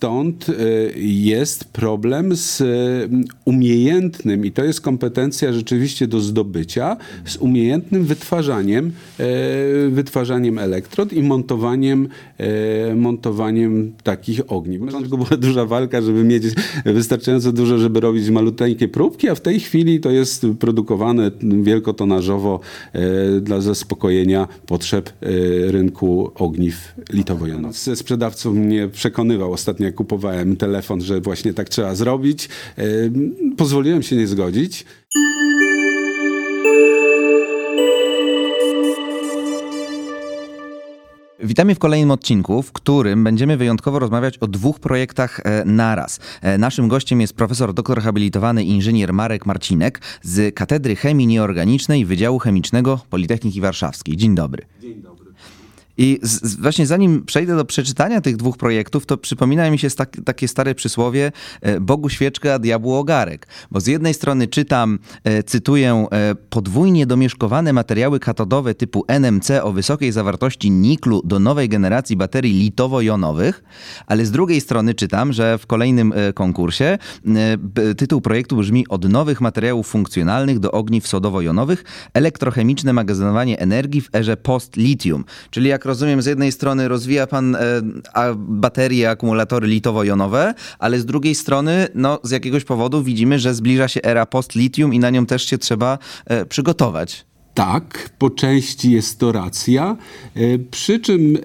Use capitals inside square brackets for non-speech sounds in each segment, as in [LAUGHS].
stąd jest problem z umiejętnym, i to jest kompetencja rzeczywiście do zdobycia, z umiejętnym wytwarzaniem, wytwarzaniem elektrod i montowaniem, montowaniem takich ogniw. Na początku była duża walka, żeby mieć wystarczająco dużo, żeby robić maluteńkie próbki, a w tej chwili to jest produkowane wielkotonażowo dla zaspokojenia potrzeb rynku ogniw litowo-jonowych. Ze sprzedawcą mnie przekonywał ostatnio, kupowałem telefon, że właśnie tak trzeba zrobić. Pozwoliłem się nie zgodzić. Witamy w kolejnym odcinku, w którym będziemy wyjątkowo rozmawiać o dwóch projektach e, naraz. E, naszym gościem jest profesor doktor habilitowany inżynier Marek Marcinek z Katedry Chemii Nieorganicznej Wydziału Chemicznego Politechniki Warszawskiej. Dzień dobry. Dzień dobry. I z, właśnie zanim przejdę do przeczytania tych dwóch projektów, to przypomina mi się tak, takie stare przysłowie e, Bogu świeczka, diabłu ogarek. Bo z jednej strony czytam, e, cytuję, e, podwójnie domieszkowane materiały katodowe typu NMC o wysokiej zawartości niklu do nowej generacji baterii litowo-jonowych, ale z drugiej strony czytam, że w kolejnym konkursie tytuł projektu brzmi od nowych materiałów funkcjonalnych do ogniw sodowo-jonowych elektrochemiczne magazynowanie energii w erze post-lithium. Czyli jak rozumiem, z jednej strony rozwija pan e, baterie, akumulatory litowo-jonowe, ale z drugiej strony, no, z jakiegoś powodu widzimy, że zbliża się era post-lithium i na nią też się trzeba e, przygotować. Tak, po części jest to racja. E, przy czym,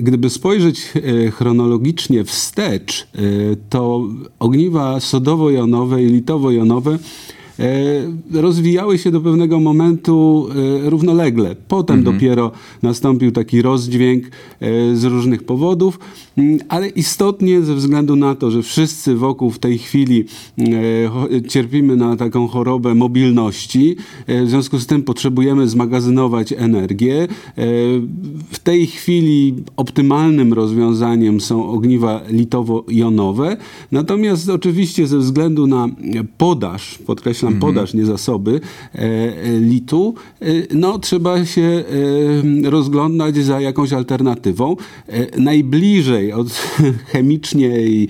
gdyby spojrzeć chronologicznie wstecz, to ogniwa sodowo-jonowe i litowo-jonowe rozwijały się do pewnego momentu e, równolegle. Potem mhm. dopiero nastąpił taki rozdźwięk e, z różnych powodów, mm, ale istotnie ze względu na to, że wszyscy wokół w tej chwili cierpimy na taką chorobę mobilności, w związku z tym potrzebujemy zmagazynować energię. W tej chwili optymalnym rozwiązaniem są ogniwa litowo-jonowe, natomiast oczywiście ze względu na podaż, podkreślam, podkreślam, mhm. podaż, nie zasoby e, e, litu, e, no trzeba się rozglądać za jakąś alternatywą. Najbliżej od [LAUGHS] chemicznie i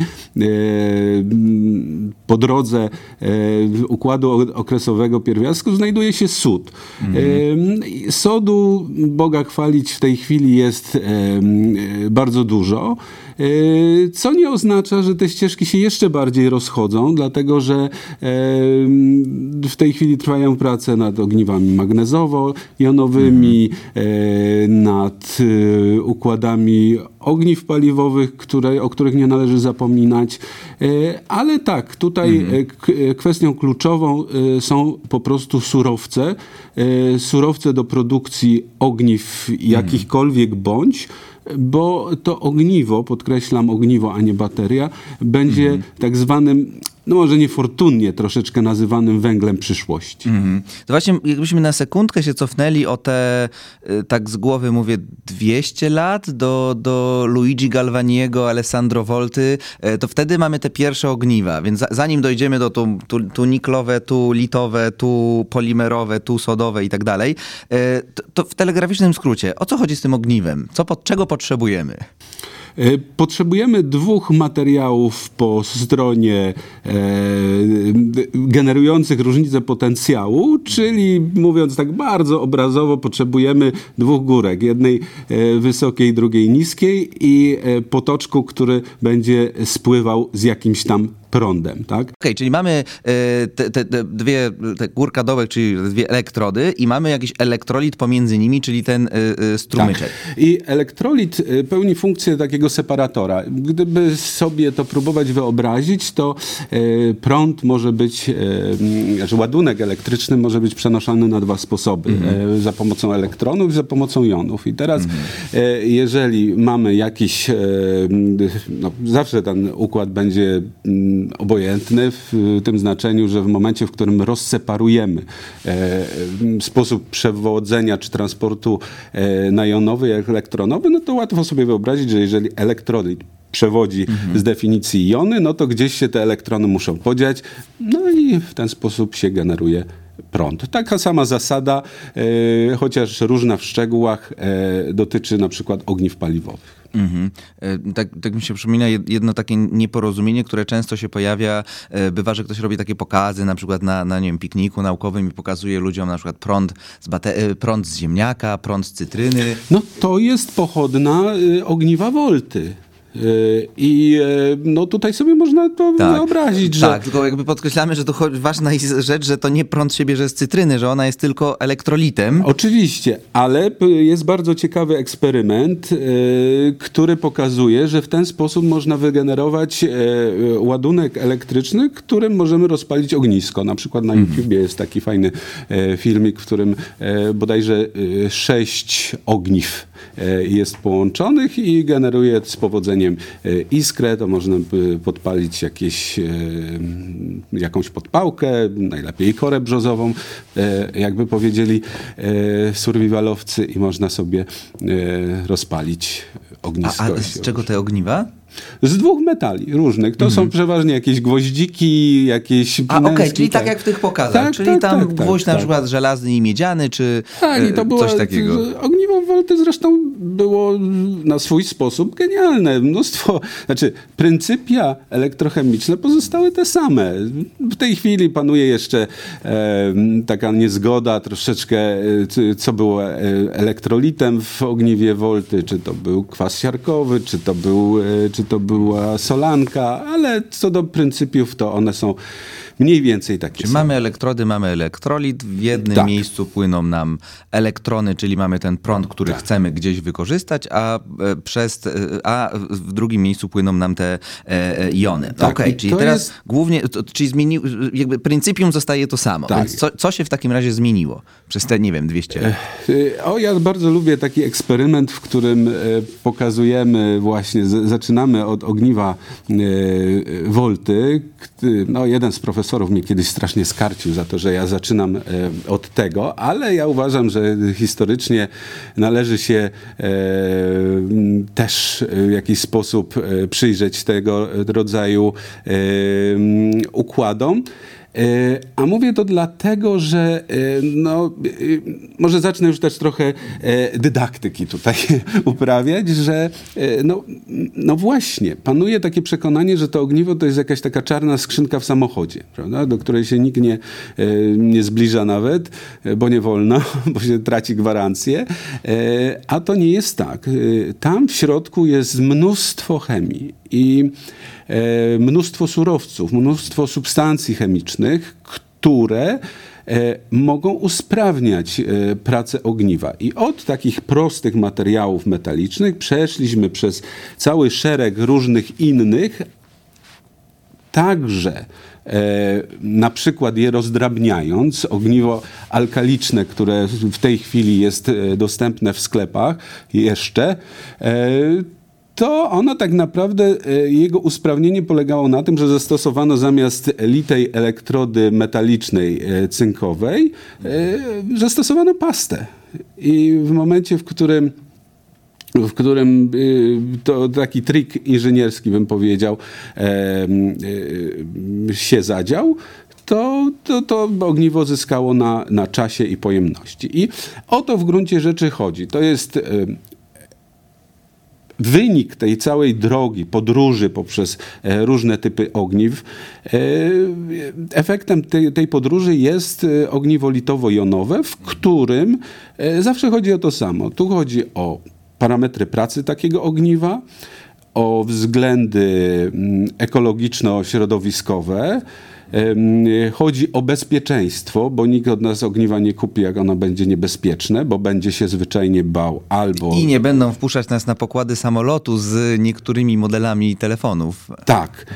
po drodze układu okresowego pierwiastków znajduje się sód. Mhm. Sodu, Boga chwalić, w tej chwili jest bardzo dużo. E, co nie oznacza, że te ścieżki się jeszcze bardziej rozchodzą, dlatego że e, w tej chwili trwają prace nad ogniwami magnezowo-jonowymi, e, nad układami ogniw paliwowych, które, o których nie należy zapominać. Ale tak, tutaj mhm. kwestią kluczową są po prostu surowce. Surowce do produkcji ogniw jakichkolwiek bądź bo to ogniwo, podkreślam ogniwo, a nie bateria, będzie mhm. tak zwanym no może niefortunnie troszeczkę nazywanym węglem przyszłości. Mm. To właśnie jakbyśmy na sekundkę się cofnęli o te, y, tak z głowy mówię, 200 lat do, do Luigi Galvaniego, Alessandro Volty, y, to wtedy mamy te pierwsze ogniwa, więc zanim dojdziemy do tu, tu, tu niklowe, tu litowe, tu polimerowe, tu sodowe i tak dalej, y, to, w telegraficznym skrócie, o co chodzi z tym ogniwem? Co, czego potrzebujemy? E, potrzebujemy dwóch materiałów po stronie e, generujących różnicę potencjału, czyli mówiąc tak bardzo obrazowo, potrzebujemy dwóch górek, jednej e, wysokiej, drugiej niskiej i e, potoczku, który będzie spływał z jakimś tam prądem, tak? Okej, okay, czyli mamy e, te, te, te, dwie, te górka dołek, czyli dwie elektrody i mamy jakiś elektrolit pomiędzy nimi, czyli ten e, e, strumyczek. Tak. I elektrolit pełni funkcję takiego separatora. Gdyby sobie to próbować wyobrazić, to prąd może być, znaczy ładunek elektryczny może być przenoszony na dwa sposoby. Mhm. Za pomocą elektronów i za pomocą jonów. I teraz, mhm. jeżeli mamy jakiś, no, zawsze ten układ będzie obojętny w tym znaczeniu, że w momencie, w którym rozseparujemy e, sposób przewodzenia czy transportu e, na jonowy jak elektronowy, no to łatwo sobie wyobrazić, że jeżeli elektrolit przewodzi mhm. z definicji jony, no to gdzieś się te elektrony muszą podziać, no i w ten sposób się generuje prąd. Taka sama zasada, e, chociaż różna w szczegółach, e, dotyczy na przykład ogniw paliwowych. Mhm. E, tak, tak mi się przypomina jed- jedno takie nieporozumienie, które często się pojawia. E, Bywa, że ktoś robi takie pokazy, na przykład na, na nie wiem, pikniku naukowym i pokazuje ludziom na przykład prąd z, bate- e, prąd z ziemniaka, prąd z cytryny. No to jest pochodna y, ogniwa Volty. Y, I y, no tutaj sobie można to wyobrazić, że Tak, tylko jakby podkreślamy, że to ważna jest rzecz, że to nie prąd się bierze z cytryny, że ona jest tylko elektrolitem. Oczywiście, ale jest bardzo ciekawy eksperyment, y, który pokazuje, że w ten sposób można wygenerować ładunek elektryczny, którym możemy rozpalić ognisko. Na przykład na YouTubie jest taki fajny filmik, w którym bodajże sześć ogniw jest połączonych i generuje z powodzeniem e, iskrę, to można by podpalić jakieś, e, jakąś podpałkę, najlepiej korę brzozową, e, jakby powiedzieli survivalowcy i można sobie rozpalić A, ognisko. a i z czego te ogniwa? Z dwóch metali różnych. To są przeważnie jakieś gwoździki, jakieś A okej, pinęski, czyli tak jak w tych pokazach. Tak, czyli tak, tam tak, tak, gwóźdź na tak. przykład żelazny i miedziany, czy Tak, i to e, było coś takiego. Ogniwo Volty zresztą było na swój sposób genialne. Mnóstwo, znaczy pryncypia elektrochemiczne pozostały te same. W tej chwili panuje jeszcze e, taka niezgoda troszeczkę, e, co było e, elektrolitem w ogniwie Volty, czy to był kwas siarkowy, czy to, był, e, czy to była solanka, ale co do pryncypiów, to one są mniej więcej takie Czyli same. mamy elektrody, mamy elektrolit, w jednym Tak. miejscu płyną nam elektrony, czyli mamy ten prąd, który Tak. chcemy gdzieś wykorzystać, a, e, przez, e, a w drugim miejscu płyną nam te e, e, jony. Tak, Okej, i czyli teraz jest- głównie, to, czyli zmienił, jakby pryncypium zostaje to samo. Tak. Więc co, co się w takim razie zmieniło przez te, nie wiem, 200 lat? Y, O, ja bardzo lubię taki eksperyment, w którym e, pokazujemy właśnie, zaczynamy od ogniwa e, Volty. K- No, jeden z profesorów mnie kiedyś strasznie skarcił za to, że ja zaczynam e, od tego, ale ja uważam, że historycznie należy się e, też w jakiś sposób e, przyjrzeć tego rodzaju układom. E, A mówię to dlatego, że e, no, e, może zacznę już też trochę dydaktyki tutaj [LAUGHS] uprawiać, że no, no właśnie, panuje takie przekonanie, że to ogniwo to jest jakaś taka czarna skrzynka w samochodzie, prawda? do której się nikt nie, nie zbliża nawet, bo nie wolno, [LAUGHS] bo się traci gwarancję. A to nie jest tak. Tam w środku jest mnóstwo chemii i e, mnóstwo surowców, mnóstwo substancji chemicznych, które e, mogą usprawniać e, pracę ogniwa. I od takich prostych materiałów metalicznych przeszliśmy przez cały szereg różnych innych, także e, na przykład je rozdrabniając, ogniwo alkaliczne, które w tej chwili jest e, dostępne w sklepach jeszcze, e, to ono tak naprawdę, e, jego usprawnienie polegało na tym, że zastosowano zamiast litej elektrody metalicznej e, cynkowej, e, zastosowano pastę. I w momencie, w którym w którym to taki trik inżynierski, bym powiedział, się zadział, to, to, to ogniwo zyskało na, na czasie i pojemności. I o to w gruncie rzeczy chodzi. To jest wynik tej całej drogi, podróży poprzez e, różne typy ogniw, e, efektem tej, tej podróży jest e, ogniwo litowo-jonowe, w którym zawsze chodzi o to samo. Tu chodzi o parametry pracy takiego ogniwa, o względy mm, ekologiczno-środowiskowe, Chodzi o bezpieczeństwo, bo nikt od nas ogniwa nie kupi, jak ono będzie niebezpieczne, bo będzie się zwyczajnie bał albo... I nie będą wpuszczać nas na pokłady samolotu z niektórymi modelami telefonów. Tak.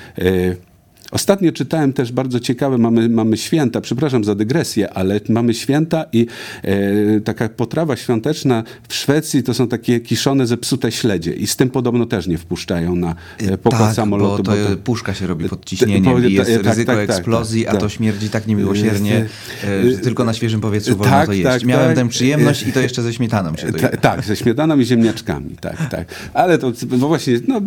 E, Ostatnio czytałem też bardzo ciekawe, mamy, mamy święta, przepraszam za dygresję, ale mamy święta i e, taka potrawa świąteczna w Szwecji to są takie kiszone, zepsute śledzie i z tym podobno też nie wpuszczają na e, pokład tak, samolotu. bo to, bo to- puszka się robi pod Te- ciśnieniem powie- i jest tak, ryzyko tak, tak, eksplozji, tak, a to tak. śmierdzi tak niemiłosiernie. E, Tylko na świeżym powietrzu wolno tak, to jeść. tak, Miałem tak. tę przyjemność i to jeszcze ze śmietaną się to Ta, je. tak, ze śmietaną i ziemniaczkami, tak, tak. Ale to bo właśnie, no,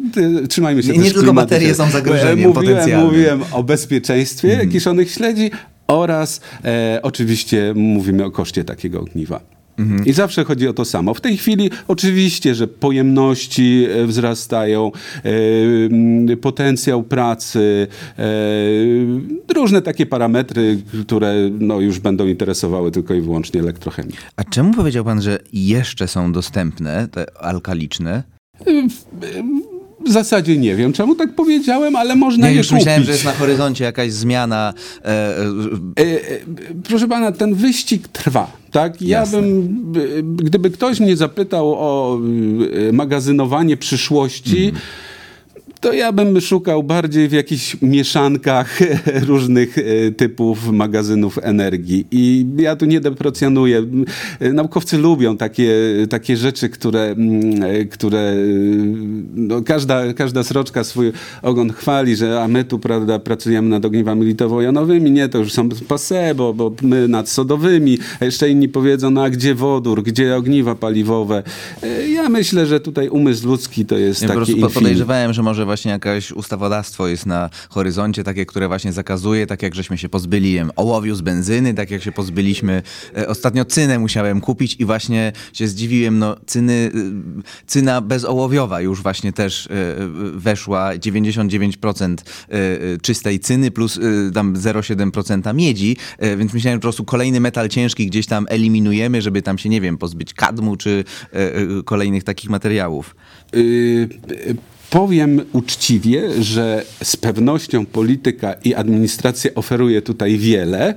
trzymajmy się Nie- też nie tylko baterie są zagrożeniem mówiłem, potencjalnym. mówiłem o bezpieczeństwie Mhm. kiszonych śledzi oraz e, oczywiście mówimy o koszcie takiego ogniwa. I zawsze chodzi o to samo. W tej chwili oczywiście, że pojemności e, wzrastają, e, potencjał pracy, e, różne takie parametry, które no, już będą interesowały tylko i wyłącznie elektrochemię. A czemu powiedział pan, że jeszcze są dostępne te alkaliczne? W zasadzie nie wiem, czemu tak powiedziałem, ale można Ja je już kupić. myślałem, że jest na horyzoncie jakaś zmiana. E, e, E, e, Proszę pana, ten wyścig trwa. Tak? Ja Jasne. bym, gdyby ktoś mnie zapytał o e, magazynowanie przyszłości, to ja bym szukał bardziej w jakichś mieszankach [LAUGHS] różnych e, typów magazynów energii. I ja tu nie deprecjonuję. E, Naukowcy lubią takie, takie rzeczy, które, mm, e, które no, każda, każda sroczka swój ogon chwali, że a my tu prawda, pracujemy nad ogniwami litowo-jonowymi. Nie, to już są passe, bo, bo my nad sodowymi. A jeszcze inni powiedzą, no a gdzie wodór, gdzie ogniwa paliwowe. Ja myślę, że tutaj umysł ludzki to jest ja po taki prostu po- infinity. podejrzewałem, że może właśnie jakieś ustawodawstwo jest na horyzoncie, takie, które właśnie zakazuje, tak jak żeśmy się pozbyli ołowiu z benzyny, tak jak się pozbyliśmy. E, ostatnio cynę musiałem kupić i właśnie się zdziwiłem, no cyny, y, cyna bezołowiowa już właśnie też e, weszła, 99% e, e, czystej cyny plus e, tam 0,7% miedzi, e, więc myślałem, że po prostu kolejny metal ciężki gdzieś tam eliminujemy, żeby tam się, nie wiem, pozbyć kadmu czy e, e, kolejnych takich materiałów. Y, y, Powiem uczciwie, że z pewnością polityka i administracja oferuje tutaj wiele,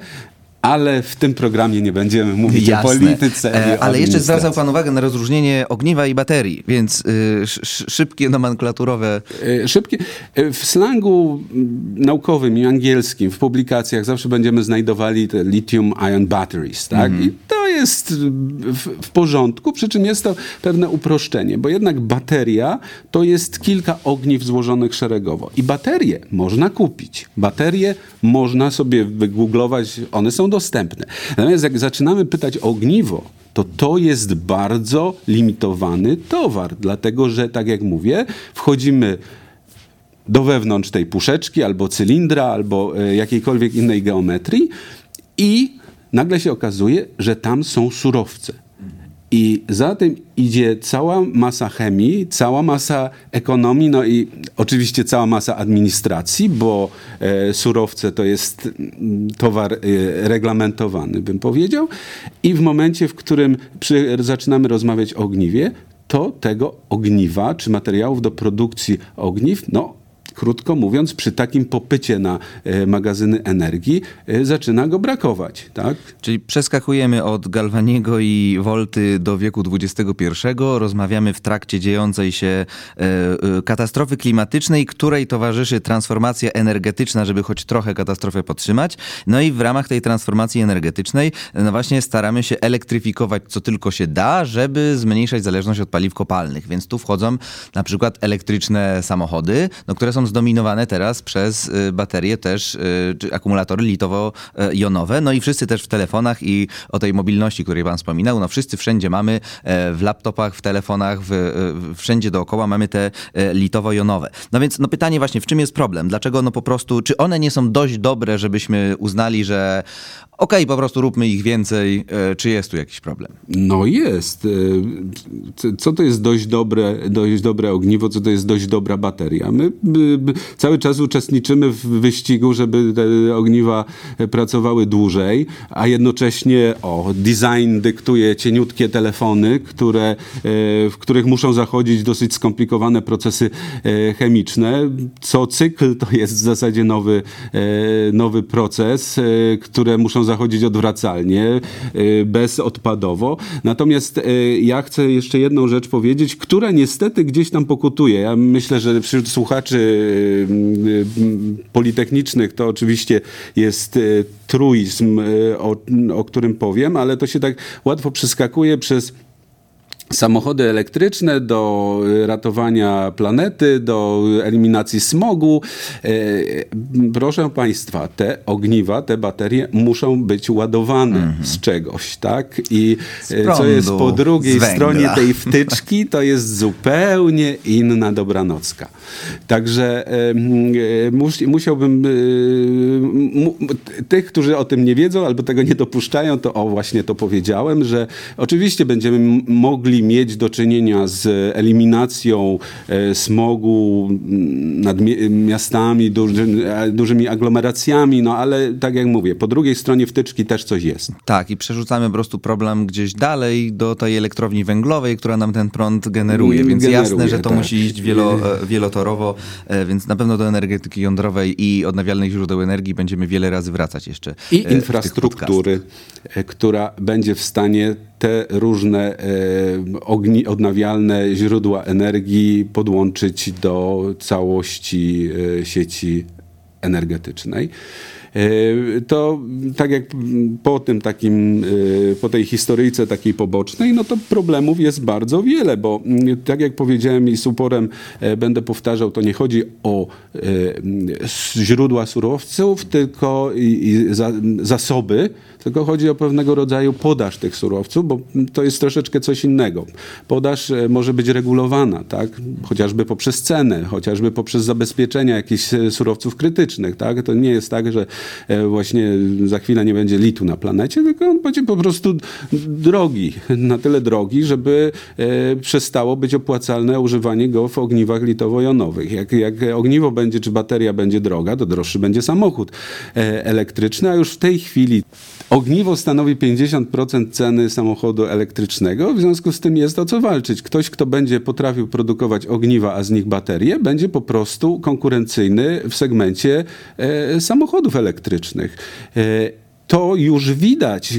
ale w tym programie nie będziemy mówić o polityce. E, o ale jeszcze zwracał pan uwagę na rozróżnienie ogniwa i baterii, więc y, sz, sz, szybkie nomenklaturowe. E, Szybkie. e, W slangu mm, naukowym i angielskim, w publikacjach zawsze będziemy znajdowali te lithium-ion batteries, tak? I to jest w, w porządku, przy czym jest to pewne uproszczenie, bo jednak bateria to jest kilka ogniw złożonych szeregowo. I baterie można kupić. Baterie można sobie wygooglować, one są dostępne. Natomiast jak zaczynamy pytać o ogniwo, to to jest bardzo limitowany towar, dlatego że, tak jak mówię, wchodzimy do wewnątrz tej puszeczki, albo cylindra, albo e, jakiejkolwiek innej geometrii i nagle się okazuje, że tam są surowce. I za tym idzie cała masa chemii, cała masa ekonomii, no i oczywiście cała masa administracji, bo e, surowce to jest mm, towar e, reglamentowany, bym powiedział. I w momencie, w którym przy, zaczynamy rozmawiać o ogniwie, to tego ogniwa, czy materiałów do produkcji ogniw, no krótko mówiąc, przy takim popycie na e, magazyny energii e, zaczyna go brakować, tak? Czyli przeskakujemy od Galvaniego i Volty do wieku XXI. Rozmawiamy w trakcie dziejącej się e, katastrofy klimatycznej, której towarzyszy transformacja energetyczna, żeby choć trochę katastrofę podtrzymać. No i w ramach tej transformacji energetycznej, no właśnie staramy się elektryfikować co tylko się da, żeby zmniejszać zależność od paliw kopalnych. Więc tu wchodzą na przykład elektryczne samochody, no, które są zdominowane teraz przez y, baterie też, y, czy akumulatory litowo-jonowe. No i wszyscy też w telefonach i o tej mobilności, której pan wspominał, no wszyscy wszędzie mamy e, w laptopach, w telefonach, w, e, wszędzie dookoła mamy te e, litowo-jonowe. No więc no pytanie właśnie, w czym jest problem? Dlaczego no po prostu, czy one nie są dość dobre, żebyśmy uznali, że okej, po prostu róbmy ich więcej, e, czy jest tu jakiś problem? No jest. E, Co to jest dość dobre, dość dobre ogniwo, co to jest dość dobra bateria? My cały czas uczestniczymy w wyścigu, żeby te ogniwa pracowały dłużej, a jednocześnie o, design dyktuje cieniutkie telefony, które, e, w których muszą zachodzić dosyć skomplikowane procesy chemiczne. Co cykl to jest w zasadzie nowy, nowy proces, które muszą zachodzić odwracalnie, e, bezodpadowo. Natomiast e, ja chcę jeszcze jedną rzecz powiedzieć, która niestety gdzieś tam pokutuje. Ja myślę, że wśród słuchaczy m, politechnicznych to oczywiście jest truizm, o, o którym powiem, ale to się tak łatwo przeskakuje przez samochody elektryczne do ratowania planety, do eliminacji smogu. E, proszę Państwa, te ogniwa, te baterie muszą być ładowane mm -hmm. z czegoś, tak? I prądu, co jest po drugiej stronie tej wtyczki, to jest zupełnie inna dobranocka. Także e, mus, musiałbym e, mu, tych, którzy o tym nie wiedzą albo tego nie dopuszczają, to o właśnie to powiedziałem, że oczywiście będziemy mogli mieć do czynienia z eliminacją e, smogu nad miastami, duży, e, dużymi aglomeracjami, no ale tak jak mówię, po drugiej stronie wtyczki też coś jest. Tak, i przerzucamy po prostu problem gdzieś dalej do tej elektrowni węglowej, która nam ten prąd generuje, więc generuje, jasne, że to tak. musi iść wielo, e, wielotorowo, więc na pewno do energetyki jądrowej i odnawialnych źródeł energii będziemy wiele razy wracać jeszcze. I infrastruktury, która będzie w stanie te różne e, ogni, odnawialne źródła energii podłączyć do całości e, sieci energetycznej. E, to tak jak po tym takim, po tej historyjce takiej pobocznej, no to problemów jest bardzo wiele, bo mm, tak jak powiedziałem i z uporem będę powtarzał, to nie chodzi o źródła surowców, tylko i zasoby, tylko chodzi o pewnego rodzaju podaż tych surowców, bo to jest troszeczkę coś innego. Podaż może być regulowana, tak? chociażby poprzez cenę, chociażby poprzez zabezpieczenia jakichś surowców krytycznych. Tak? To nie jest tak, że E, właśnie za chwilę nie będzie litu na planecie, tylko on będzie po prostu drogi, na tyle drogi, żeby e, przestało być opłacalne używanie go w ogniwach litowo-jonowych. Jak, jak ogniwo będzie, czy bateria będzie droga, to droższy będzie samochód e, elektryczny, a już w tej chwili ogniwo stanowi 50% ceny samochodu elektrycznego, w związku z tym jest o co walczyć. Ktoś, kto będzie potrafił produkować ogniwa, a z nich baterie, będzie po prostu konkurencyjny w segmencie samochodów elektrycznych elektrycznych. E, to już widać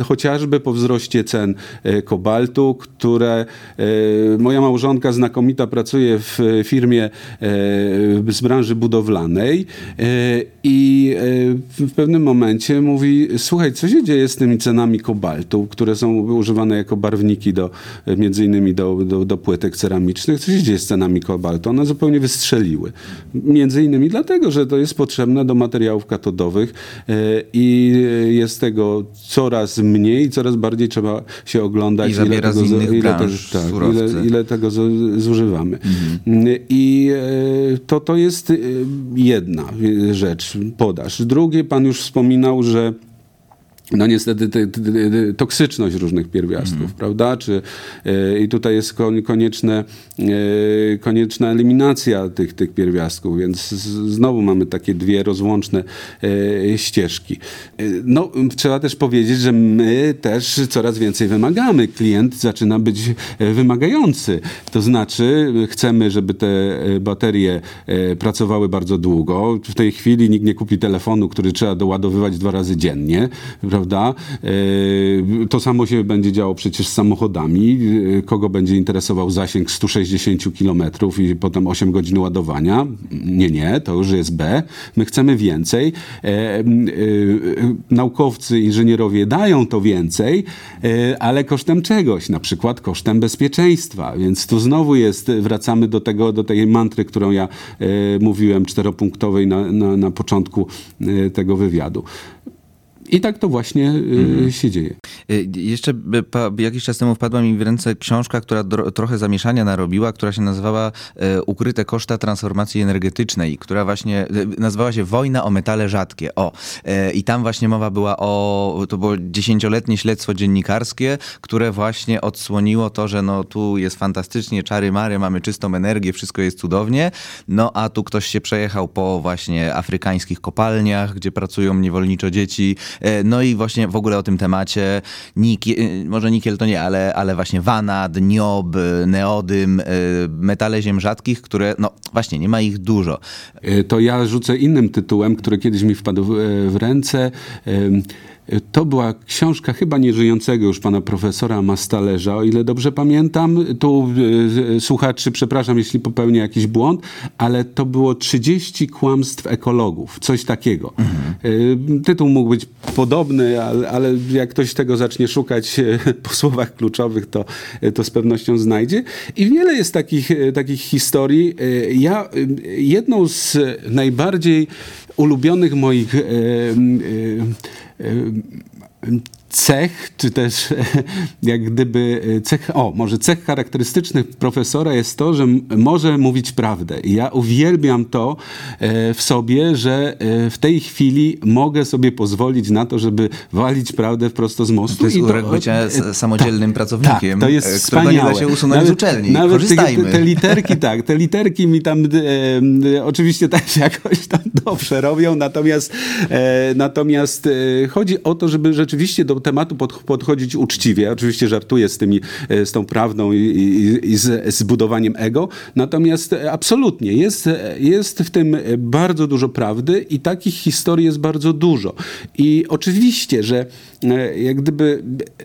e, chociażby po wzroście cen e, kobaltu, które moja małżonka znakomita pracuje w firmie z branży budowlanej i w pewnym momencie mówi, słuchaj, co się dzieje z tymi cenami kobaltu, które są używane jako barwniki do, między innymi do, do, do płytek ceramicznych, co się dzieje z cenami kobaltu? One zupełnie wystrzeliły. Między innymi dlatego, że to jest potrzebne do materiałów katodowych i jest tego coraz mniej, coraz bardziej trzeba się oglądać, I ile, tego, ile, tego, tak, ile, ile, tego zużywamy. Mhm. I e, to, to jest e, jedna rzecz, podaż. Drugie, pan już wspominał, że no niestety te, te, te, toksyczność różnych pierwiastków, mm. prawda? Czy, e, I tutaj jest konieczne, e, konieczna eliminacja tych, tych pierwiastków, więc z, znowu mamy takie dwie rozłączne e, ścieżki. No, trzeba też powiedzieć, że my też coraz więcej wymagamy. Klient zaczyna być wymagający. To znaczy, chcemy, żeby te baterie pracowały bardzo długo. W tej chwili nikt nie kupi telefonu, który trzeba doładowywać dwa razy dziennie, prawda? Prawda? E, to samo się będzie działo przecież z samochodami. E, kogo będzie interesował zasięg 160 km i potem 8 godzin ładowania? Nie, nie, to już jest B. My chcemy więcej. E, naukowcy, inżynierowie dają to więcej, ale kosztem czegoś, na przykład kosztem bezpieczeństwa. Więc tu znowu jest, wracamy do tego, do tej mantry, którą ja mówiłem, czteropunktowej na, na, na początku tego wywiadu. I tak to właśnie mm. się dzieje. Y, jeszcze jakiś czas temu wpadła mi w ręce książka, która trochę zamieszania narobiła, która się nazywała e, Ukryte koszta transformacji energetycznej, która właśnie e, nazywała się Wojna o metale rzadkie. O, e, i tam właśnie mowa była o, to było dziesięcioletnie śledztwo dziennikarskie, które właśnie odsłoniło to, że no tu jest fantastycznie, czary mary, mamy czystą energię, wszystko jest cudownie, no a tu ktoś się przejechał po właśnie afrykańskich kopalniach, gdzie pracują niewolniczo dzieci, no i właśnie w ogóle o tym temacie nikiel, może nikiel to nie, ale, ale właśnie wanad, niob, neodym, e, metale ziem rzadkich, które no właśnie nie ma ich dużo. E, to ja rzucę innym tytułem, który kiedyś mi wpadł w ręce. To była książka chyba nieżyjącego już pana profesora Mastalerza, o ile dobrze pamiętam. Tu y, słuchaczy, przepraszam, jeśli popełnię jakiś błąd, ale to było 30 kłamstw ekologów, coś takiego. Mhm. Tytuł mógł być podobny, ale, ale, jak ktoś tego zacznie szukać [LAUGHS] po słowach kluczowych, to, to z pewnością znajdzie. I wiele jest takich, takich historii. Ja jedną z najbardziej ulubionych moich Um. um cech, czy też [LAUGHS] jak gdyby cech, o, może cech charakterystycznych profesora jest to, że może mówić prawdę. I ja uwielbiam to e, w sobie, że e, w tej chwili mogę sobie pozwolić na to, żeby walić prawdę prosto z mostu. To jest urok bycia samodzielnym tak, pracownikiem, tak, to jest e, wspaniałe. nie da się usunąć nawet, z uczelni. Nawet Korzystajmy. Te, te literki, tak, te literki mi tam e, oczywiście tak [LAUGHS] jakoś tam dobrze robią, natomiast, e, natomiast e, chodzi o to, żeby rzeczywiście do tematu pod, podchodzić uczciwie. Oczywiście żartuję z, tymi, e, z tą prawdą i, i, i z, z budowaniem ego, natomiast e, absolutnie jest, e, jest w tym bardzo dużo prawdy i takich historii jest bardzo dużo. I oczywiście, że jak gdyby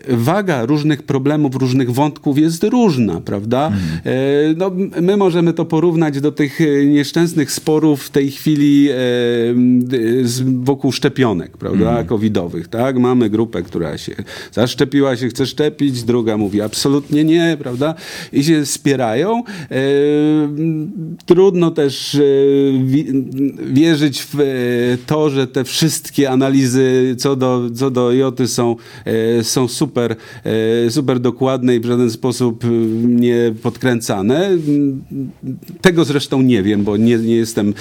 waga różnych problemów, różnych wątków jest różna, prawda? Mhm. No, my możemy to porównać do tych nieszczęsnych sporów w tej chwili wokół szczepionek, prawda, mhm. covidowych, tak? Mamy grupę, która która się zaszczepiła, się chce szczepić, druga mówi absolutnie nie, prawda? I się wspierają. E, trudno też e, wierzyć w e, to, że te wszystkie analizy co do, co do joty są, są super, super dokładne i w żaden sposób nie podkręcane. Tego zresztą nie wiem, bo nie, nie, jestem,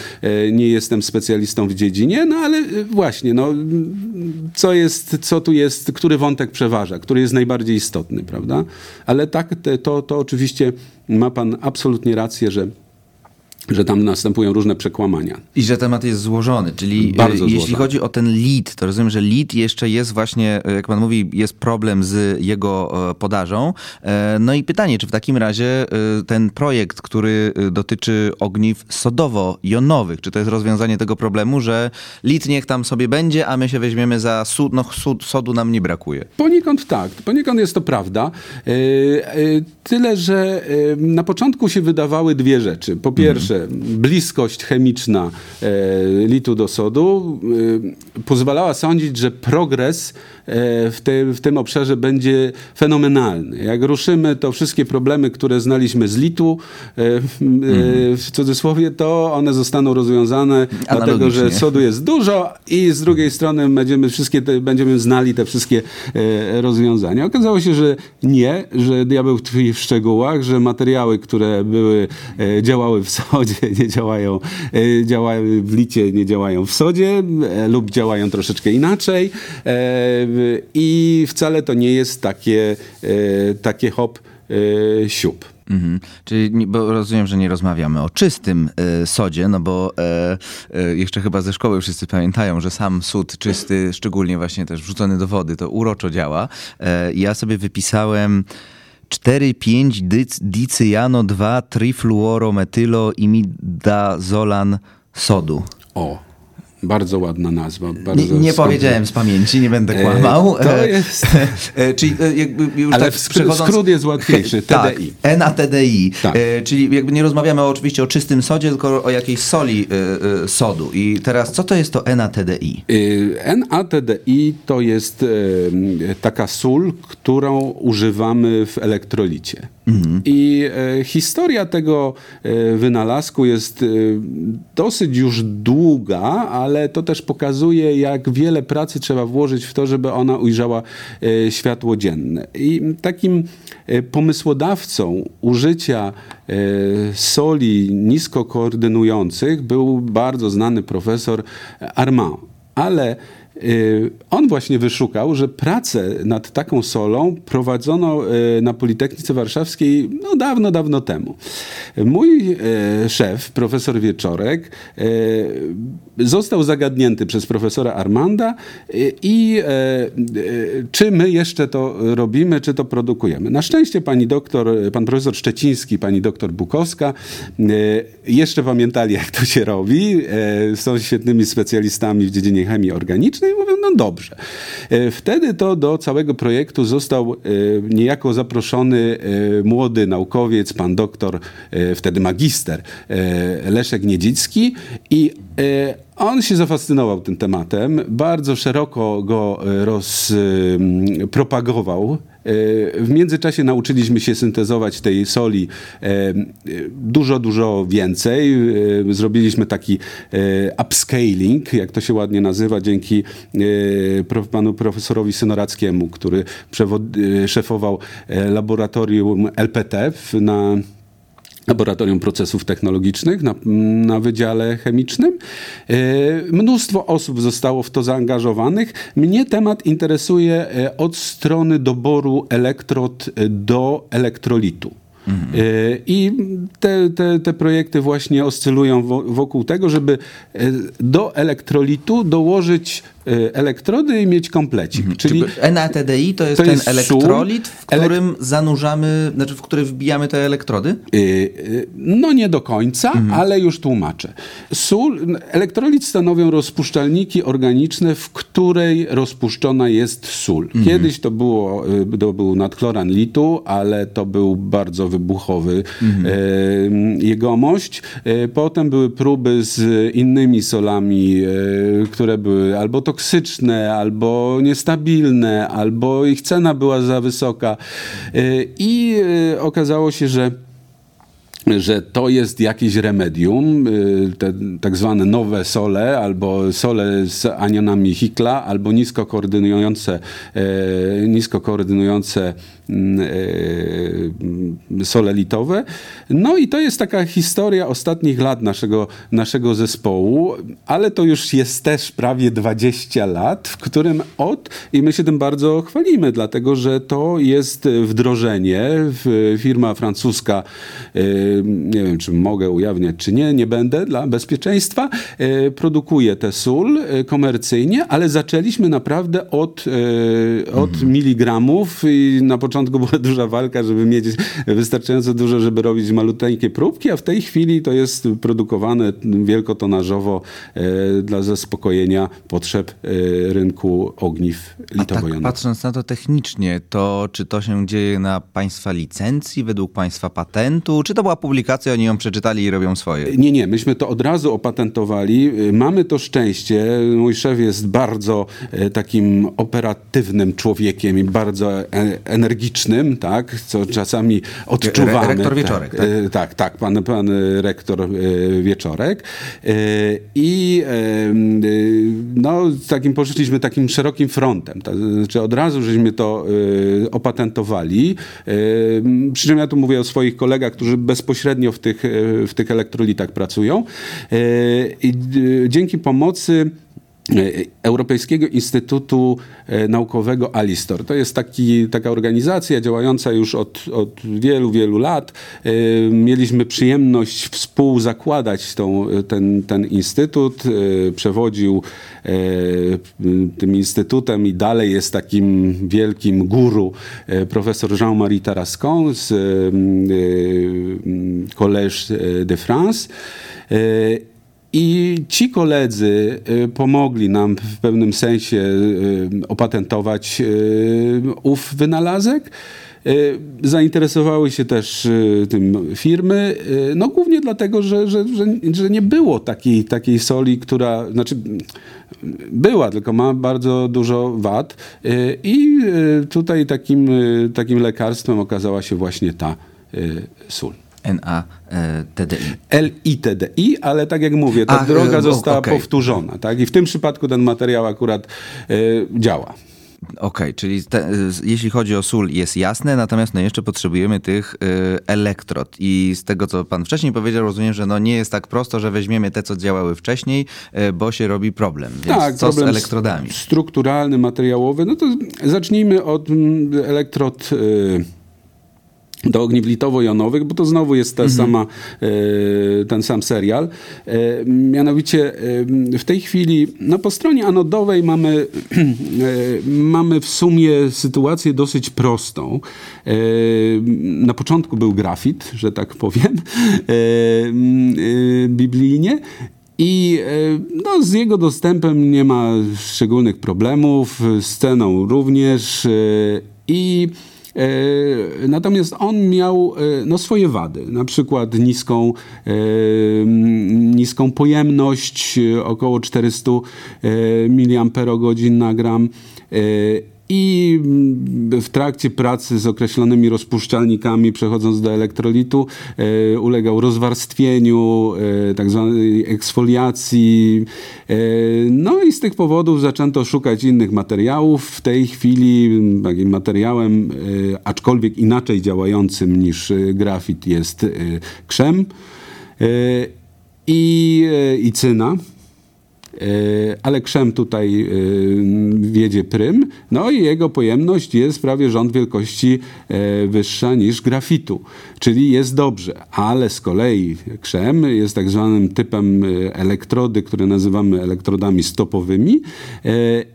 nie jestem specjalistą w dziedzinie, no ale właśnie, no, co, jest, co tu jest który wątek przeważa, który jest najbardziej istotny, prawda? Ale tak, to, to oczywiście ma pan absolutnie rację, że że tam następują różne przekłamania. I że temat jest złożony, czyli e, Bardzo jeśli złożony. chodzi o ten lead, to rozumiem, że lead jeszcze jest właśnie, e, jak pan mówi, jest problem z jego e, podażą. No i pytanie, czy w takim razie ten projekt, który dotyczy ogniw sodowo-jonowych, czy to jest rozwiązanie tego problemu, że lead niech tam sobie będzie, a my się weźmiemy za sód, no sód, sodu nam nie brakuje? Poniekąd tak, poniekąd jest to prawda. Tyle, że na początku się wydawały dwie rzeczy. Po pierwsze, bliskość chemiczna e, litu do sodu e, pozwalała sądzić, że progres w, te, w tym obszarze będzie fenomenalny. Jak ruszymy, to wszystkie problemy, które znaliśmy z litu, w cudzysłowie, to one zostaną rozwiązane, dlatego że sodu jest dużo i z drugiej strony będziemy, wszystkie te, będziemy znali te wszystkie rozwiązania. Okazało się, że nie, że diabeł tkwi w szczegółach, że materiały, które były, działały w sodzie, [LAUGHS] nie działają, e, działają w licie, nie działają w sodzie e, lub działają troszeczkę inaczej e, i wcale to nie jest takie, takie hop siup. Mhm. Czyli, bo rozumiem, że nie rozmawiamy o czystym y, sodzie, no bo e, e, jeszcze chyba ze szkoły wszyscy pamiętają, że sam sód czysty, szczególnie właśnie też wrzucony do wody, to uroczo działa. E, ja sobie wypisałem 4,5 dicyjano 2 trifluorometylo imidazolan sodu. O, bardzo ładna nazwa. Bardzo nie, nie powiedziałem z pamięci, nie będę e, kłamał. To e, jest... [LAUGHS] E, czyli jakby już Ale tak przechodząc... skrót jest łatwiejszy, TDI. [LAUGHS] Tak, NATDI. Tak. Czyli jakby nie rozmawiamy oczywiście o czystym sodzie, tylko o jakiejś soli sodu. I teraz co to jest to NATDI? NATDI to jest taka sól, którą używamy w elektrolicie. Mhm. I e, historia tego e, wynalazku jest e, dosyć już długa, ale to też pokazuje, jak wiele pracy trzeba włożyć w to, żeby ona ujrzała e, światło dzienne. I takim e, pomysłodawcą użycia e, soli nisko koordynujących był bardzo znany profesor Armand. Ale on właśnie wyszukał, że pracę nad taką solą prowadzono y, na Politechnice Warszawskiej no, dawno, dawno temu. Mój y, szef, profesor Wieczorek, został zagadnięty przez profesora Armanda i czy my jeszcze to robimy, czy to produkujemy. Na szczęście pani doktor, pan profesor Szczeciński, pani doktor Bukowska jeszcze pamiętali, jak to się robi. Są świetnymi specjalistami w dziedzinie chemii organicznej i mówią, no dobrze. E, wtedy to do całego projektu został e, niejako zaproszony młody naukowiec, pan doktor, wtedy magister Leszek Niedzicki i on się zafascynował tym tematem, bardzo szeroko go rozpropagował w międzyczasie nauczyliśmy się syntezować tej soli e, dużo, dużo więcej. E, zrobiliśmy taki e, upscaling, jak to się ładnie nazywa, dzięki panu profesorowi Synorackiemu, który szefował laboratorium LPT na Laboratorium Procesów Technologicznych na, na Wydziale Chemicznym. E, mnóstwo osób zostało w to zaangażowanych. Mnie temat interesuje e, od strony doboru elektrod do elektrolitu. Mhm. I te, te, te projekty właśnie oscylują wokół tego, żeby do elektrolitu dołożyć elektrody i mieć komplecik. Mhm. Czyli NATDI to jest to ten jest elektrolit, w którym elek zanurzamy, znaczy w który wbijamy te elektrody? Yy, no nie do końca, mhm. ale już tłumaczę. Sól, elektrolit stanowią rozpuszczalniki organiczne, w której rozpuszczona jest sól. Mhm. Kiedyś to, było, y, to był nadchloran litu, ale to był bardzo wybuchowy mhm. jegomość. Potem były próby z innymi solami, które były albo to toksyczne, albo niestabilne, albo ich cena była za wysoka. Y, I y, okazało się, że że to jest jakieś remedium, y, te tak zwane nowe sole, albo sole z anionami Hikla, albo nisko koordynujące, nisko koordynujące mm, sole litowe. No i to jest taka historia ostatnich lat naszego, naszego zespołu, ale to już jest też prawie 20 lat, w którym od, i my się tym bardzo chwalimy, dlatego że to jest wdrożenie, firma francuska nie wiem, czy mogę ujawniać, czy nie, nie będę dla bezpieczeństwa, e, produkuje tę sól e, komercyjnie, ale zaczęliśmy naprawdę od, e, od mhm. miligramów i na początku była duża walka, żeby mieć wystarczająco dużo, żeby robić maluteńkie próbki, a w tej chwili to jest produkowane wielkotonażowo dla zaspokojenia potrzeb rynku ogniw litowo tak, patrząc na to technicznie, to czy to się dzieje na państwa licencji, według państwa patentu, czy to była publikacja, oni ją przeczytali i robią swoje. Nie, nie, myśmy to od razu opatentowali. Mamy to szczęście. Mój szef jest bardzo e, takim operatywnym człowiekiem i bardzo e, energicznym, tak, co czasami odczuwamy. Re rektor Wieczorek, tak? Tak, tak, tak pan, pan rektor Wieczorek. I no, takim poszliśmy takim szerokim frontem. Znaczy od razu żeśmy to opatentowali. Przy czym ja tu mówię o swoich kolegach, którzy bezpośrednio w tych, w tych elektrolitach pracują. E, I dzięki pomocy e, Europejskiego Instytutu e, Naukowego Alistor. To jest taki, taka organizacja działająca już od, od wielu, wielu lat. Mieliśmy przyjemność współzakładać tą, ten, ten instytut. Przewodził tym instytutem i dalej jest takim wielkim guru profesor Jean-Marie Tarascon z Collège de France. I ci koledzy pomogli nam w pewnym sensie opatentować ów wynalazek. Zainteresowały się też tym firmy, no głównie dlatego, że, że, że, że, nie było takiej, takiej soli, która, znaczy była, tylko ma bardzo dużo wad i tutaj takim, takim lekarstwem okazała się właśnie ta sól. NATDI. LITDI, ale tak jak mówię, ta A, droga została okay. powtórzona. Tak? I w tym przypadku ten materiał akurat y, działa. Okej, okay, czyli te, jeśli chodzi o sól jest jasne, natomiast no jeszcze potrzebujemy tych y, elektrod i z tego co pan wcześniej powiedział rozumiem, że no nie jest tak prosto, że weźmiemy te co działały wcześniej, y, bo się robi problem. Więc tak, co problem z elektrodami? Strukturalny, materiałowy, no to zacznijmy od mm, elektrod y, do ogniw litowo-jonowych, bo to znowu jest ta mhm. sama, e, ten sam serial. E, mianowicie e, w tej chwili no po stronie anodowej mamy, mamy w sumie sytuację dosyć prostą. Na początku był grafit, że tak powiem, [LAUGHS] biblijnie I no, z jego dostępem nie ma szczególnych problemów, z ceną również. I Natomiast on miał no, swoje wady, na przykład niską, niską pojemność, około 400 mAh na gram i w trakcie pracy z określonymi rozpuszczalnikami, przechodząc do elektrolitu, e, ulegał rozwarstwieniu, e, tak zwanej eksfoliacji. E, no i z tych powodów zaczęto szukać innych materiałów. W tej chwili takim materiałem, e, aczkolwiek inaczej działającym niż e, grafit jest e, krzem i, i cyna. E, ale krzem tutaj e, wiedzie prym, no i jego pojemność jest prawie rząd wielkości e, wyższa niż grafitu, czyli jest dobrze, ale z kolei krzem jest tak zwanym typem elektrody, które nazywamy elektrodami stopowymi.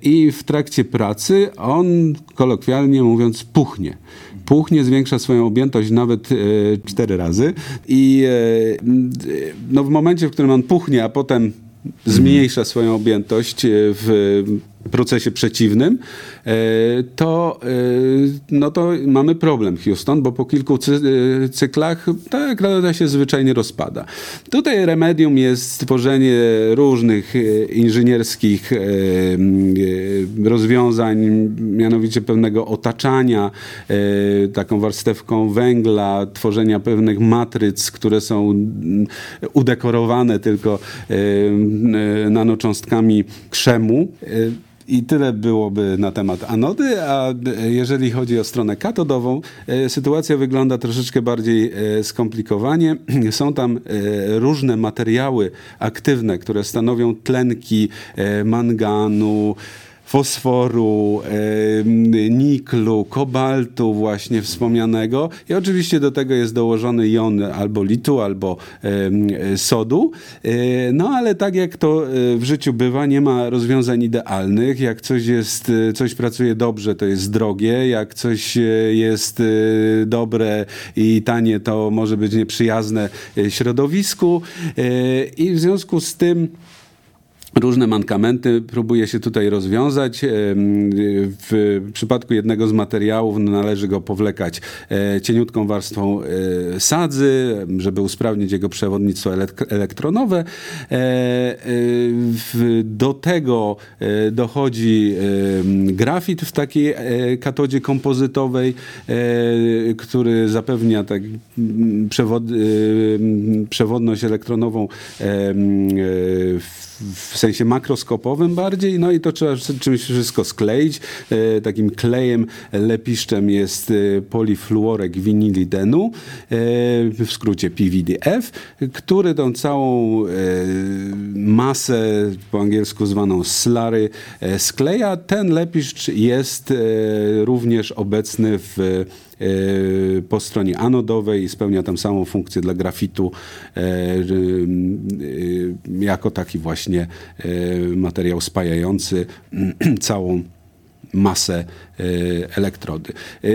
I w trakcie pracy on kolokwialnie mówiąc puchnie. Puchnie, zwiększa swoją objętość nawet cztery razy. I no, w momencie, w którym on puchnie, a potem zmniejsza swoją objętość e, w procesie przeciwnym, e, to, e, no to mamy problem Houston, bo po kilku cyklach ta elektroda się zwyczajnie rozpada. Tutaj remedium jest stworzenie różnych inżynierskich rozwiązań, mianowicie pewnego otaczania taką warstewką węgla, tworzenia pewnych matryc, które są udekorowane tylko nanocząstkami krzemu. I tyle byłoby na temat anody, a jeżeli chodzi o stronę katodową, e, sytuacja wygląda troszeczkę bardziej e, skomplikowanie. [CLEARS THROAT] Są tam e, różne materiały aktywne, które stanowią tlenki manganu, fosforu, niklu, kobaltu właśnie wspomnianego i oczywiście do tego jest dołożony jon albo litu, albo sodu. E, no ale tak jak to e, w życiu bywa, nie ma rozwiązań idealnych. Jak coś jest, e, coś pracuje dobrze, to jest drogie. Jak coś jest dobre i tanie, to może być nieprzyjazne środowisku. I w związku z tym Różne mankamenty próbuje się tutaj rozwiązać. W przypadku jednego z materiałów należy go powlekać e, cieniutką warstwą e, sadzy, żeby usprawnić jego przewodnictwo elektronowe. E, do tego dochodzi grafit w takiej katodzie kompozytowej, który zapewnia tak przewod, przewodność elektronową w w sensie makroskopowym bardziej, no i to trzeba czymś wszystko skleić. E, takim klejem lepiszczem jest e, polifluorek winilidenu, e, w skrócie PVDF, który tą całą masę, po angielsku zwaną slary, skleja. Ten lepiszcz jest również obecny w po stronie anodowej spełnia tam samą funkcję dla grafitu e, e, jako taki właśnie materiał spajający [CLEARS THROAT] całą masę e, elektrody. E,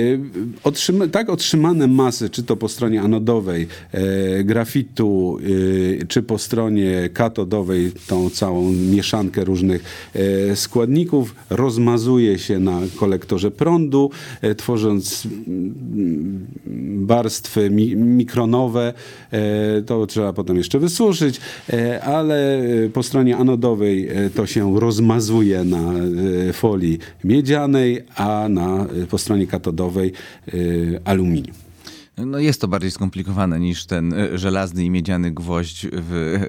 otrzyma, tak otrzymane masy, czy to po stronie anodowej e, grafitu, czy po stronie katodowej, tą całą mieszankę różnych składników, rozmazuje się na kolektorze prądu, tworząc mm, warstwy mikronowe. To trzeba potem jeszcze wysuszyć, ale po stronie anodowej to się rozmazuje na folii miedzianej, miedzianej, a na, po stronie katodowej y, aluminium. No jest to bardziej skomplikowane niż ten e, żelazny i miedziany gwoźdź w,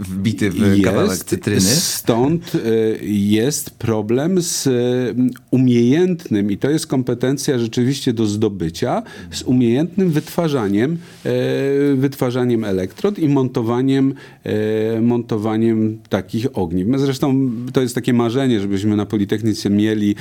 wbity w jest, kawałek cytryny. Stąd e, jest problem z umiejętnym, i to jest kompetencja rzeczywiście do zdobycia, z umiejętnym wytwarzaniem, e, wytwarzaniem elektrod i montowaniem, montowaniem takich ogniw. My zresztą to jest takie marzenie, żebyśmy na Politechnice mieli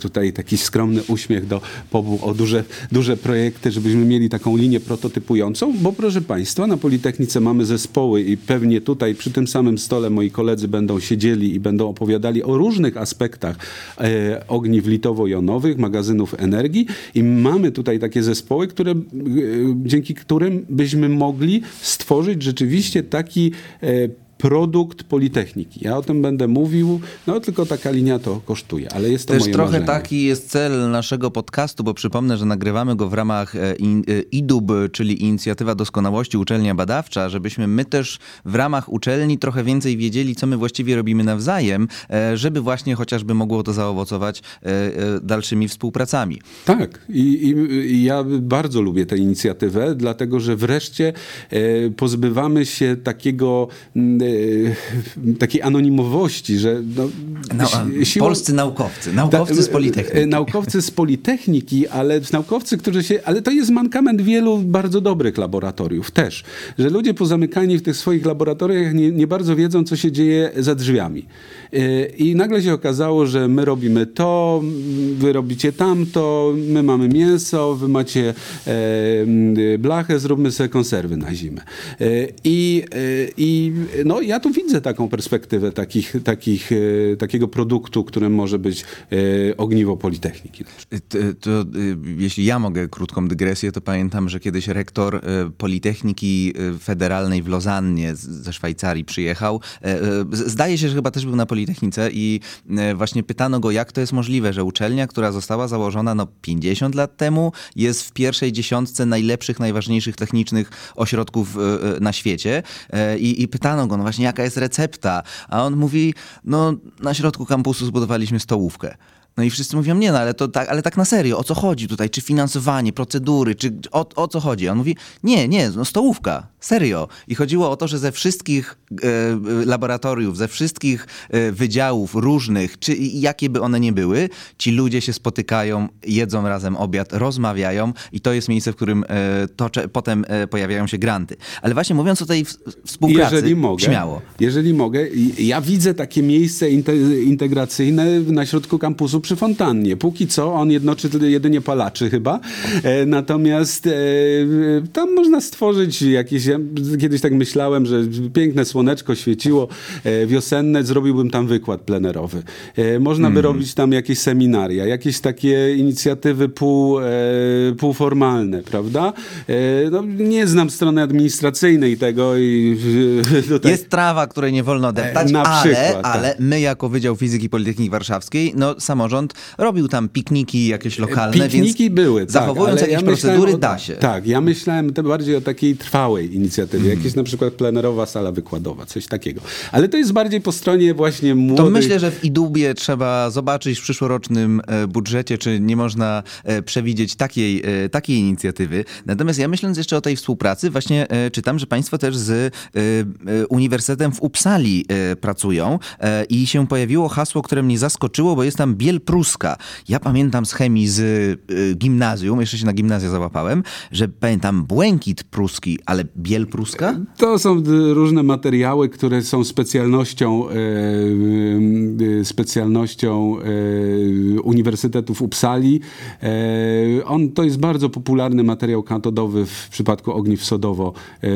tutaj taki skromny uśmiech do pobu o duże, duże projekty, żebyśmy mieli taką linię prototypującą, bo proszę Państwa, na Politechnice mamy zespoły i pewnie tutaj przy tym samym stole moi koledzy będą siedzieli i będą opowiadali o różnych aspektach e, ogniw litowo-jonowych, magazynów energii. I mamy tutaj takie zespoły, które, e, dzięki którym byśmy mogli stworzyć rzeczywiście taki e, produkt Politechniki. Ja o tym będę mówił, no tylko taka linia to kosztuje, ale jest to Też moje trochę marzenie. taki jest cel naszego podcastu, bo przypomnę, że nagrywamy go w ramach e, in- e, IDUB, czyli Inicjatywa Doskonałości Uczelnia Badawcza, żebyśmy my też w ramach uczelni trochę więcej wiedzieli, co my właściwie robimy nawzajem, e, żeby właśnie chociażby mogło to zaowocować dalszymi współpracami. Tak, I, i, ja bardzo lubię tę inicjatywę, dlatego że wreszcie pozbywamy się takiego, m, e, takiej anonimowości, że no, No, siłą- polscy naukowcy, naukowcy z Ta- Politechniki. e, Naukowcy z Politechniki, ale naukowcy, którzy się. Ale to jest mankament wielu bardzo dobrych laboratoriów też. Że ludzie pozamykani w tych swoich laboratoriach nie, nie bardzo wiedzą, co się dzieje za drzwiami. E, I nagle się okazało, że my robimy to, wy robicie tamto, my mamy mięso, wy macie e, blachę, zróbmy sobie konserwy na zimę. E, I, e, i no, ja tu widzę taką perspektywę takich, takich, takiego produktu, którym może być ogniwo Politechniki. To, to, y, jeśli ja mogę krótką dygresję, to pamiętam, że kiedyś rektor y, Politechniki y, Federalnej w Lozannie ze Szwajcarii przyjechał. E, e, Zdaje się, że chyba też był na Politechnice i e, właśnie pytano go, jak to jest możliwe, że uczelnia, która została założona no 50 lat temu, jest w pierwszej dziesiątce najlepszych, najważniejszych technicznych ośrodków e, e, na świecie. I, I pytano go, no właśnie, jaka jest recepta? A on mówi, no na środku kampusu zbudowaliśmy stołówkę. No i wszyscy mówią, nie no, ale, to tak, ale tak na serio, o co chodzi tutaj? Czy finansowanie, procedury, czy o, o co chodzi? On mówi, nie, nie, no stołówka, serio. I chodziło o to, że ze wszystkich e, e, laboratoriów, ze wszystkich e, wydziałów różnych, czy jakie by one nie były, ci ludzie się spotykają, jedzą razem obiad, rozmawiają i to jest miejsce, w którym e, tocze, potem e, pojawiają się granty. Ale właśnie mówiąc o tej w- współpracy, Jeżeli mogę, śmiało. jeżeli mogę, ja widzę takie miejsce inte, integracyjne na środku kampusu przy fontannie. Póki co on jednoczy jedynie palaczy chyba. E, natomiast tam można stworzyć jakieś. Ja kiedyś tak myślałem, że piękne słoneczko świeciło e, wiosenne, zrobiłbym tam wykład plenerowy. E, można by robić tam jakieś seminaria, jakieś takie inicjatywy pół, e, półformalne, prawda? No, nie znam strony administracyjnej tego i tutaj... [LAUGHS] Jest trawa, której nie wolno deptać, ale, przykład, tak. ale my jako Wydział Fizyki Politechniki Warszawskiej, no samorząd robił tam pikniki jakieś lokalne, Pikniki były, tak, zachowując jakieś ja procedury o- da się. Tak, ja myślałem bardziej o takiej trwałej inicjatywie, Mhm. jakieś na przykład plenerowa sala wykładowa, coś takiego. Ale to jest bardziej po stronie właśnie młodych... To myślę, że w Idubie trzeba zobaczyć w przyszłorocznym e, budżecie, czy nie można e, przewidzieć takiej, e, takiej inicjatywy. Natomiast ja myśląc jeszcze o tej współpracy, właśnie czytam, że państwo też z Uniwersytetem w Uppsali e, pracują i się pojawiło hasło, które mnie zaskoczyło, bo jest tam biel pruska. Ja pamiętam z chemii z gimnazjum, jeszcze się na gimnazja załapałem, że pamiętam błękit pruski, ale biel pruska? To są y, różne materiały, które są specjalnością, e, e, specjalnością e, Uniwersytetu w Uppsali. E, on, to jest bardzo popularny materiał katodowy w przypadku ogniw sodowo,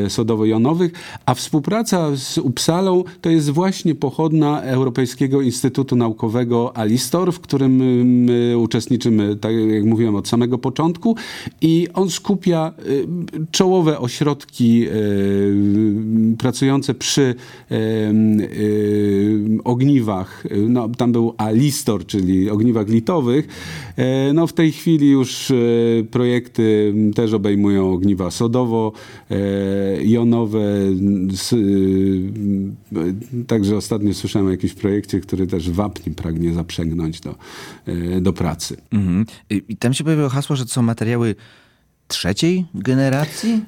sodowo-jonowych, a współpraca z Uppsalą to jest właśnie pochodna Europejskiego Instytutu Naukowego Alistor, w którym y, my uczestniczymy, tak jak mówiłem, od samego początku i on skupia y, czołowe ośrodki y, pracujące przy y, y, ogniwach, no, tam był Alistor, czyli ogniwach litowych. E, No, w tej chwili już e, projekty też obejmują ogniwa sodowo, e, jonowe. s- y, Także ostatnio słyszałem o jakimś projekcie, który też wapń pragnie zaprzęgnąć do, e, do pracy. Mhm. I tam się pojawiło hasło, że to są materiały trzeciej generacji?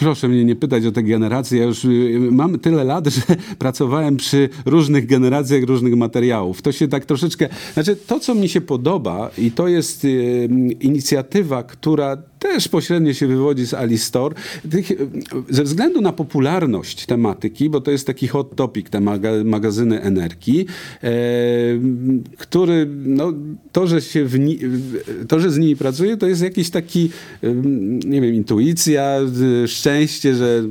Proszę mnie nie pytać o te generacje. Ja już y, mam tyle lat, że [LAUGHS] pracowałem przy różnych generacjach różnych materiałów. To się tak troszeczkę. Znaczy, to, co mi się podoba, i to jest y, inicjatywa, która też pośrednio się wywodzi z Alistor, tych, ze względu na popularność tematyki, bo to jest taki hot topic, te maga, magazyny energii, e, który, no, to, że się w to, że z nimi pracuję, to jest jakiś taki, nie wiem, intuicja, y, szczęście, że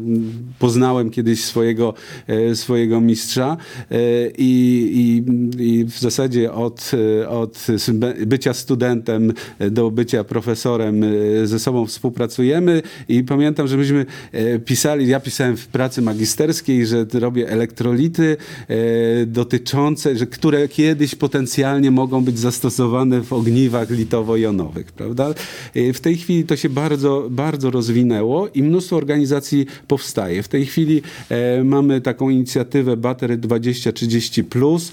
poznałem kiedyś swojego, e, swojego mistrza e, i, i, i w zasadzie od, e, od bycia studentem do bycia profesorem e, ze ze sobą współpracujemy i pamiętam, że myśmy e, pisali, ja pisałem w pracy magisterskiej, że robię elektrolity e, dotyczące, że które kiedyś potencjalnie mogą być zastosowane w ogniwach litowo-jonowych, prawda? E, w tej chwili to się bardzo, bardzo rozwinęło i mnóstwo organizacji powstaje. W tej chwili mamy taką inicjatywę Battery 2030+, plus,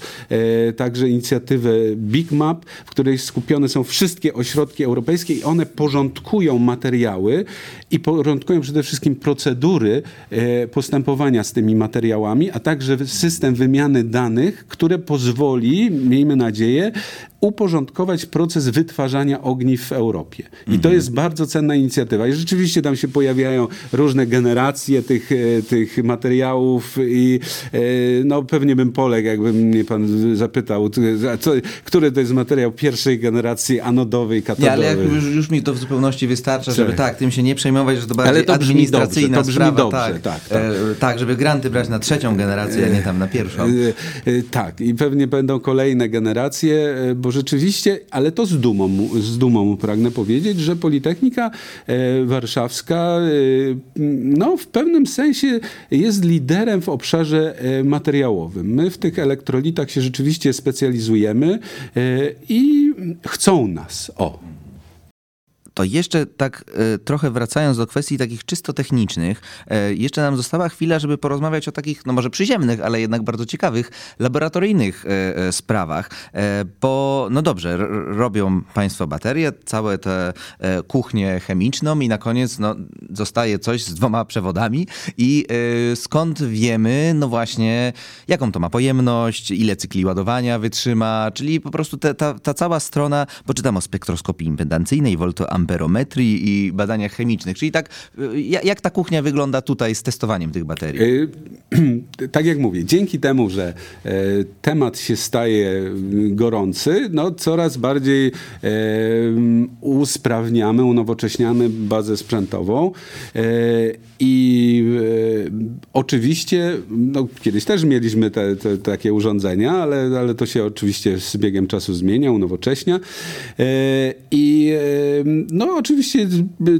także inicjatywę Big Map, w której skupione są wszystkie ośrodki europejskie i one porządkują materiały i porządkują przede wszystkim procedury e, postępowania z tymi materiałami, a także system wymiany danych, które pozwoli, miejmy nadzieję, uporządkować proces wytwarzania ogniw w Europie. I to jest bardzo cenna inicjatywa. I rzeczywiście tam się pojawiają różne generacje tych, e, tych materiałów i e, no pewnie bym poległ, jakby mnie pan zapytał, co, który to jest materiał pierwszej generacji anodowej, katodowej. Nie, ale jak już, już mi to w zupełności wystarcza, żeby Tak. tym się nie przejmować, że to bardziej Ale to brzmi administracyjna dobrze, to brzmi sprawa. dobrze, tak, tak, tak. E, tak, żeby granty brać na trzecią generację, a nie tam na pierwszą. E, e, Tak, i pewnie będą kolejne generacje, e, bo rzeczywiście, ale to z dumą, mu- z dumą pragnę powiedzieć, że Politechnika e, Warszawska e, no, w pewnym sensie jest liderem w obszarze materiałowym. My w tych elektrolitach się rzeczywiście specjalizujemy i chcą nas. O. To jeszcze tak e, trochę wracając do kwestii takich czysto technicznych, e, jeszcze nam została chwila, żeby porozmawiać o takich, no może przyziemnych, ale jednak bardzo ciekawych, laboratoryjnych e, sprawach, bo no dobrze, robią państwo baterie, całe te kuchnię chemiczną i na koniec no, zostaje coś z dwoma przewodami i skąd wiemy, no właśnie, jaką to ma pojemność, ile cykli ładowania wytrzyma, czyli po prostu te, ta, ta cała strona, bo czytam o spektroskopii impedancyjnej, woltoamperometrii i badaniach chemicznych, czyli tak, y, ja- jak ta kuchnia wygląda tutaj z testowaniem tych baterii? Y, [CLEARS THROAT] Tak jak mówię, dzięki temu, że e, temat się staje mm, gorący, no coraz bardziej e, usprawniamy, unowocześniamy bazę sprzętową e, i oczywiście, no kiedyś też mieliśmy te, te, takie urządzenia, ale, ale to się oczywiście z biegiem czasu zmienia, unowocześnia i no oczywiście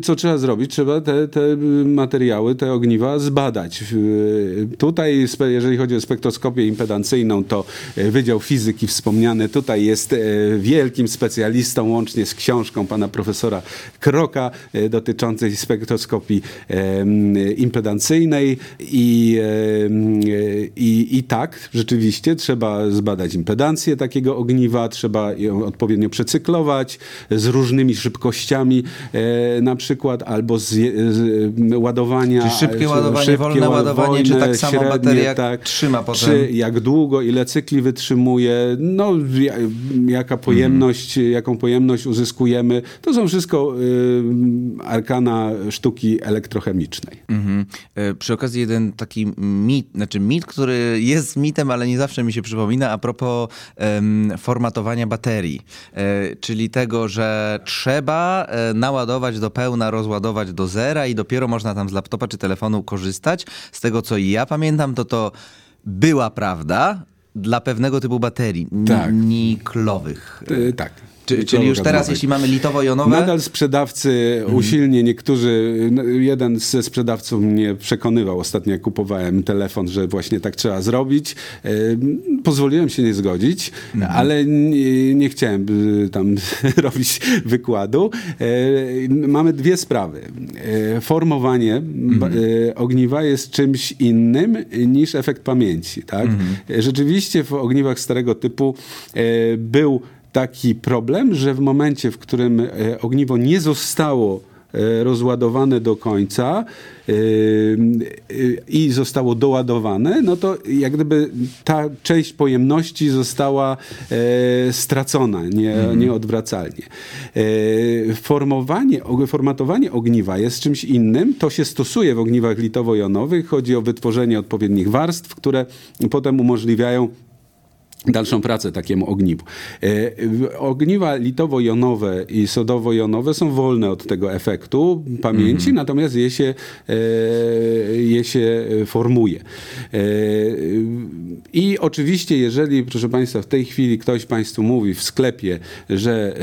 co trzeba zrobić? Trzeba te, te materiały, te ogniwa zbadać. E, Tutaj, jeżeli chodzi o spektroskopię impedancyjną, to e, Wydział Fizyki wspomniany tutaj jest e, wielkim specjalistą, łącznie z książką pana profesora Kroka dotyczącej spektroskopii impedancyjnej i, i, i tak, rzeczywiście trzeba zbadać impedancję takiego ogniwa, trzeba ją odpowiednio przecyklować z różnymi szybkościami e, na przykład, albo z, z ładowania. Czy szybkie czy ładowanie, wolne ładowanie, czy tak samo średnie, bateria tak. trzyma potem? Czy jak długo, ile cykli wytrzymuje, no ja- jaka pojemność, jaką pojemność uzyskujemy. To są wszystko y, arkana sztuki elektrochemicznej. Mhm. E, Przy okazji jeden taki mit, znaczy mit, który jest mitem, ale nie zawsze mi się przypomina, a propos em, formatowania baterii. E, czyli tego, że trzeba e, naładować do pełna, rozładować do zera i dopiero można tam z laptopa czy telefonu korzystać. Z tego, co ja pamiętam, to to była prawda dla pewnego typu baterii, Tak. niklowych. Y, tak. Czy, czyli już teraz, jeśli mamy litowo-jonowe... Nadal sprzedawcy usilnie, niektórzy, no, jeden ze sprzedawców mnie przekonywał ostatnio, jak kupowałem telefon, że właśnie tak trzeba zrobić. Pozwoliłem się nie zgodzić, ale nie, nie chciałem y, tam [LAUGHS] robić wykładu. E, Mamy dwie sprawy. E, Formowanie ba- e, ogniwa jest czymś innym niż efekt pamięci. Tak? E, Rzeczywiście w ogniwach starego typu był taki problem, że w momencie, w którym e, ogniwo nie zostało e, rozładowane do końca e, i zostało doładowane, no to jak gdyby ta część pojemności została stracona nie, nieodwracalnie. E, Formowanie, formatowanie ogniwa jest czymś innym. To się stosuje w ogniwach litowo-jonowych. Chodzi o wytworzenie odpowiednich warstw, które potem umożliwiają dalszą pracę takiemu ogniwu. E, ogniwa litowo-jonowe i sodowo-jonowe są wolne od tego efektu pamięci, natomiast je się, e, je się formuje. E, I oczywiście, jeżeli, proszę Państwa, w tej chwili ktoś Państwu mówi w sklepie, że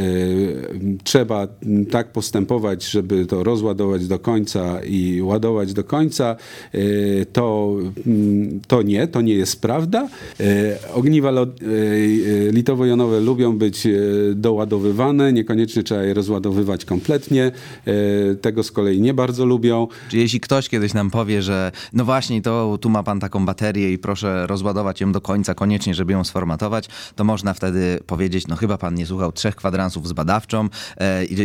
trzeba tak postępować, żeby to rozładować do końca i ładować do końca, to, mm, to nie, to nie jest prawda. Ogniwa litowo-jonowe lubią być e, doładowywane, niekoniecznie trzeba je rozładowywać kompletnie. Tego z kolei nie bardzo lubią. Czy jeśli ktoś kiedyś nam powie, że no właśnie, to tu ma pan taką baterię i proszę rozładować ją do końca koniecznie, żeby ją sformatować, to można wtedy powiedzieć, no chyba pan nie słuchał trzech kwadransów z badawczą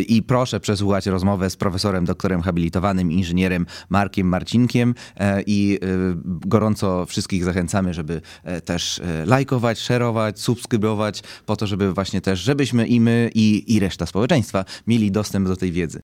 i, proszę przesłuchać rozmowę z profesorem, doktorem habilitowanym, inżynierem Markiem Marcinkiem i gorąco wszystkich zachęcamy, żeby też lajkować, szerować, subskrybować, po to, żeby właśnie też, żebyśmy i my, i, i reszta społeczeństwa mieli dostęp do tej wiedzy.